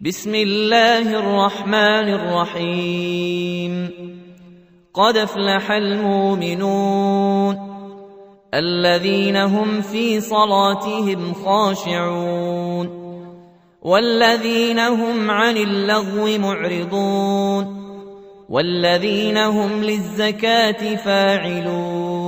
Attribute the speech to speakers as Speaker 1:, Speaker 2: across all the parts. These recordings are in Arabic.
Speaker 1: بسم الله الرحمن الرحيم. قد أفلح المؤمنون الذين هم في صلاتهم خاشعون والذين هم عن اللغو معرضون والذين هم للزكاة فاعلون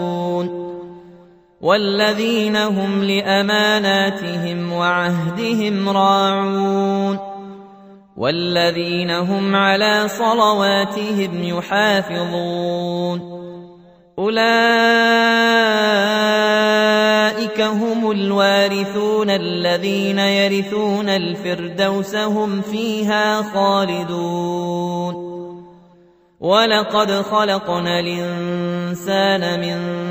Speaker 1: والذين هم لأماناتهم وعهدهم راعون والذين هم على صلواتهم يحافظون أولئك هم الوارثون الذين يرثون الفردوس هم فيها خالدون ولقد خلقنا الإنسان من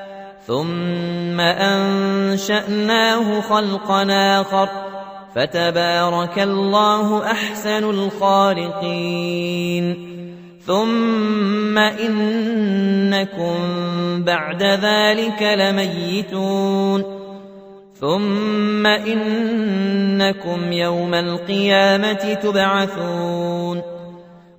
Speaker 1: ثم أنشأناه خلقا آخر فتبارك الله أحسن الخالقين. ثم إنكم بعد ذلك لميتون. ثم إنكم يوم القيامة تبعثون.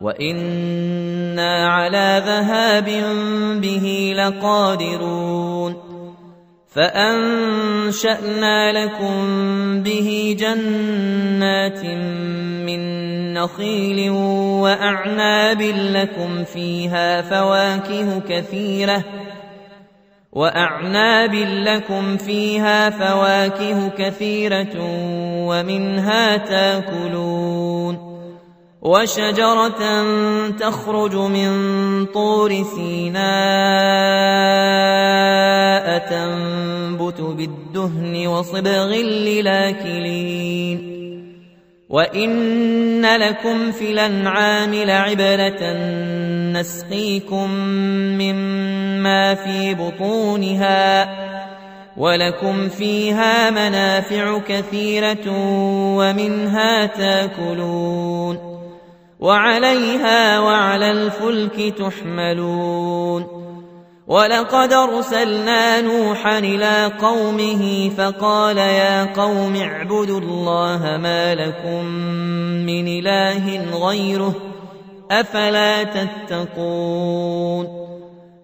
Speaker 1: وأنا على ذهاب به لقادرون فانشانا لكم به جنات من نخيل واعناب لكم فيها فواكه كثيره واعناب لكم فيها فواكه كثيره ومنها تاكلون وشجرة تخرج من طور سيناء تنبت بالدهن وصبغ للاكلين. وإن لكم في الأنعام لعبرة نسقيكم مما في بطونها ولكم فيها منافع كثيرة ومنها تاكلون. وعليها وعلى الفلك تحملون. ولقد أرسلنا نوحا إلى قومه فقال يا قوم اعبدوا الله ما لكم من إله غيره أفلا تتقون.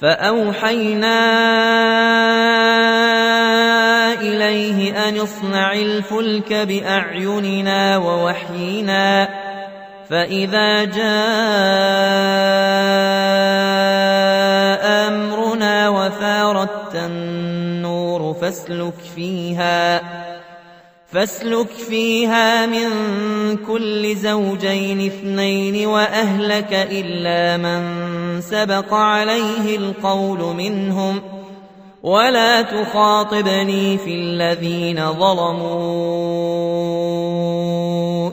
Speaker 1: فأوحينا أن اصنع الفلك بأعيننا ووحينا فإذا جاء أمرنا وفاردت النور فاسلك فيها فاسلك فيها من كل زوجين اثنين وأهلك إلا من سبق عليه القول منهم ولا تخاطبني في الذين ظلموا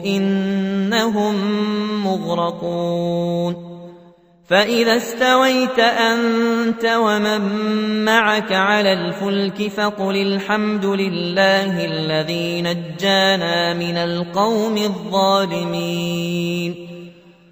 Speaker 1: إنهم مغرقون فإذا استويت أنت ومن معك على الفلك فقل الحمد لله الذي نجانا من القوم الظالمين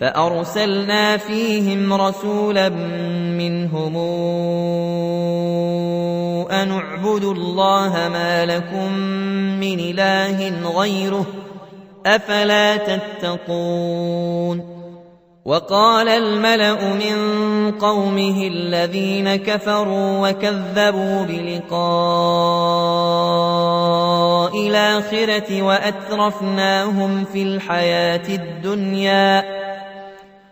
Speaker 1: فأرسلنا فيهم رسولا منهم أن اعبدوا الله ما لكم من إله غيره أفلا تتقون وقال الملأ من قومه الذين كفروا وكذبوا بلقاء الآخرة وأترفناهم في الحياة الدنيا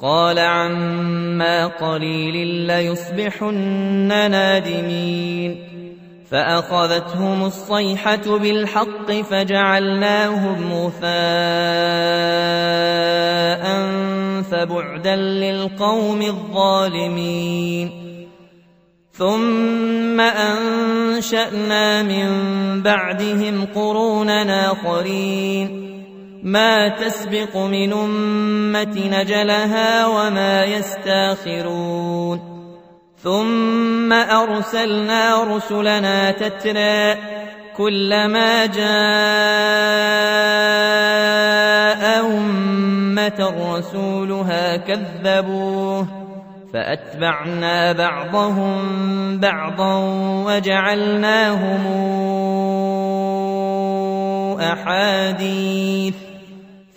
Speaker 1: قال عما قليل ليصبحن نادمين. فأخذتهم الصيحة بالحق فجعلناهم غثاء فبعدا للقوم الظالمين. ثم أنشأنا من بعدهم قروننا آخرين. ما تسبق من أمة نجلها وما يستاخرون. ثم أرسلنا رسلنا تترى كلما جاء أمة رسولها كذبوه. فأتبعنا بعضهم بعضا وجعلناهم أحاديث.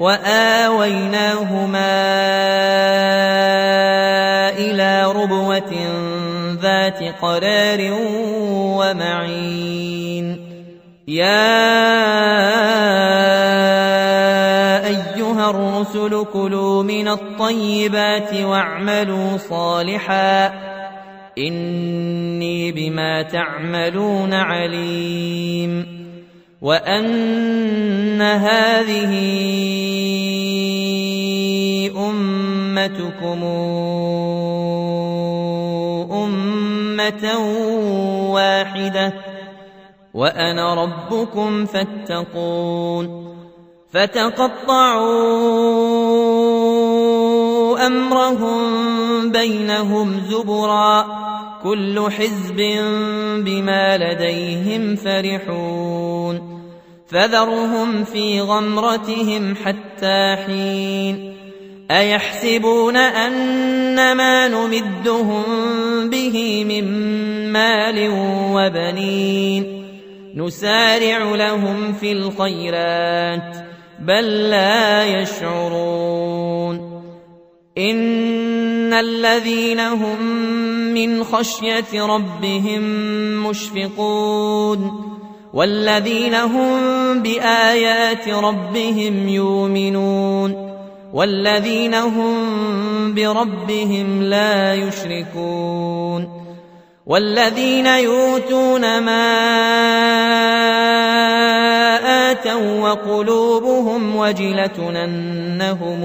Speaker 1: وآويناهما إلى ربوة ذات قرار ومعين. يا أيها الرسل كلوا من الطيبات واعملوا صالحا. إني بما تعملون عليم. وأن هذه أمتكم أمة واحدة وأنا ربكم فاتقون فتقطعوا أمرهم بينهم زبرا كل حزب بما لديهم فرحون فذرهم في غمرتهم حتى حين أيحسبون أن ما نمدهم به من مال وبنين نسارع لهم في الخيرات بل لا يشعرون إن الذين هم من خشية ربهم مشفقون والذين هم بآيات ربهم يؤمنون والذين هم بربهم لا يشركون والذين يؤتون ما آتوا وقلوبهم وجلة أنهم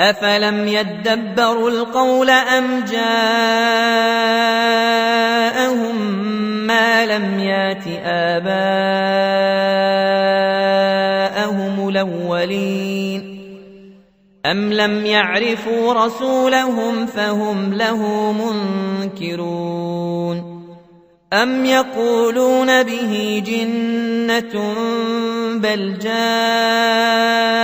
Speaker 1: أفلم يدبروا القول أم جاءهم ما لم يات آباءهم الأولين أم لم يعرفوا رسولهم فهم له منكرون أم يقولون به جنة بل جاءهم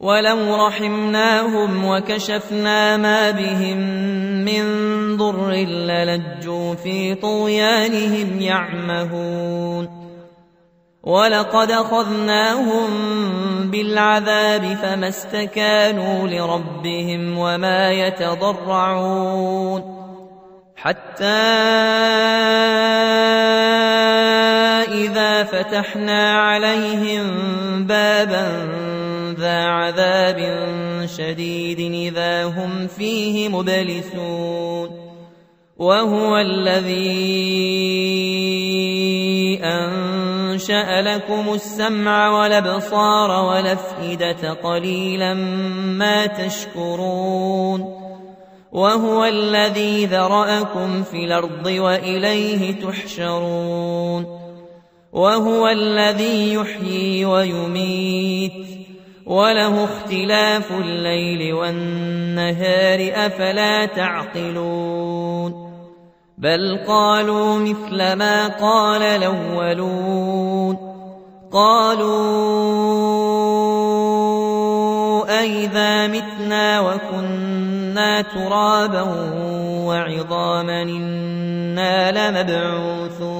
Speaker 1: ولو رحمناهم وكشفنا ما بهم من ضر للجوا في طغيانهم يعمهون ولقد أخذناهم بالعذاب فما استكانوا لربهم وما يتضرعون حتى إذا فتحنا عليهم بابا ذا عذاب شديد إذا هم فيه مبلسون وهو الذي أنشأ لكم السمع والأبصار والأفئدة قليلا ما تشكرون وهو الذي ذرأكم في الأرض وإليه تحشرون وهو الذي يحيي ويميت وله اختلاف الليل والنهار أفلا تعقلون بل قالوا مثل ما قال الأولون قالوا أئذا متنا وكنا ترابا وعظاما إنا لمبعوثون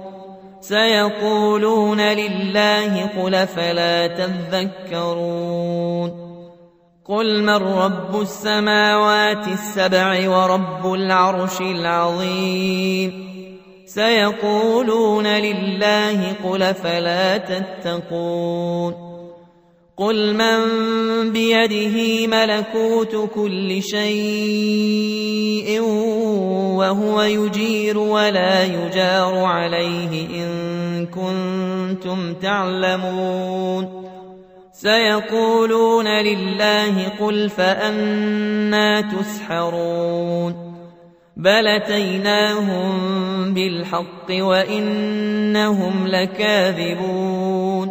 Speaker 1: سيقولون لله قل فلا تذكرون قل من رب السماوات السبع ورب العرش العظيم سيقولون لله قل فلا تتقون قل من بيده ملكوت كل شيء وهو يجير ولا يجار عليه إن كنتم تعلمون سيقولون لله قل فأنا تسحرون بل اتيناهم بالحق وإنهم لكاذبون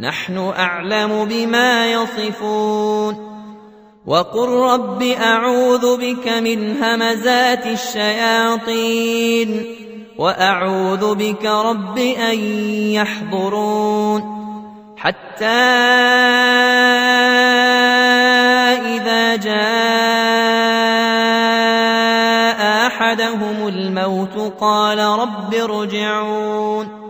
Speaker 1: نحن أعلم بما يصفون وقل رب أعوذ بك من همزات الشياطين وأعوذ بك رب أن يحضرون حتى إذا جاء أحدهم الموت قال رب ارجعون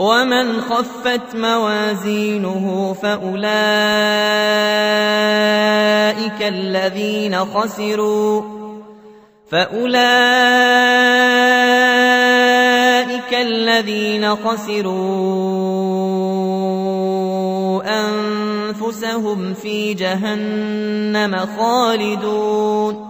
Speaker 1: ومن خفت موازينه فأولئك الذين خسروا فأولئك أولئك الذين خسروا أنفسهم في جهنم خالدون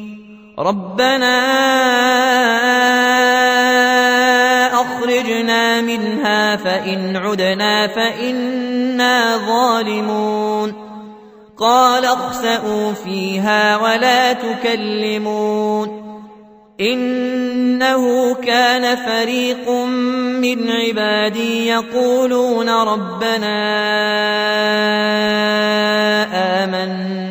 Speaker 1: ربنا أخرجنا منها فإن عدنا فإنا ظالمون. قال اخسأوا فيها ولا تكلمون. إنه كان فريق من عبادي يقولون ربنا آمنا.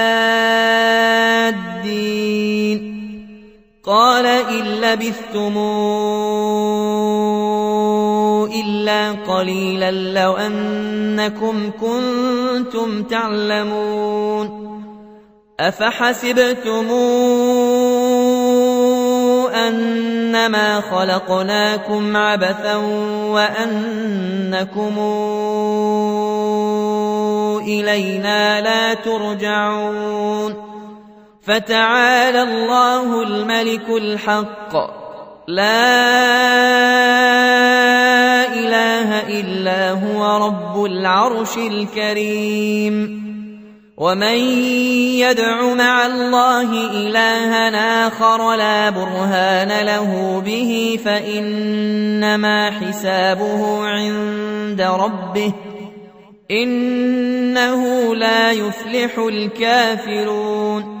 Speaker 1: قال إن لبثتم إلا قليلا لو أنكم كنتم تعلمون أفحسبتم أنما خلقناكم عبثا وأنكم إلينا لا ترجعون فتعالى الله الملك الحق. لا إله إلا هو رب العرش الكريم. ومن يدع مع الله إلها آخر لا برهان له به فإنما حسابه عند ربه. إنه لا يفلح الكافرون.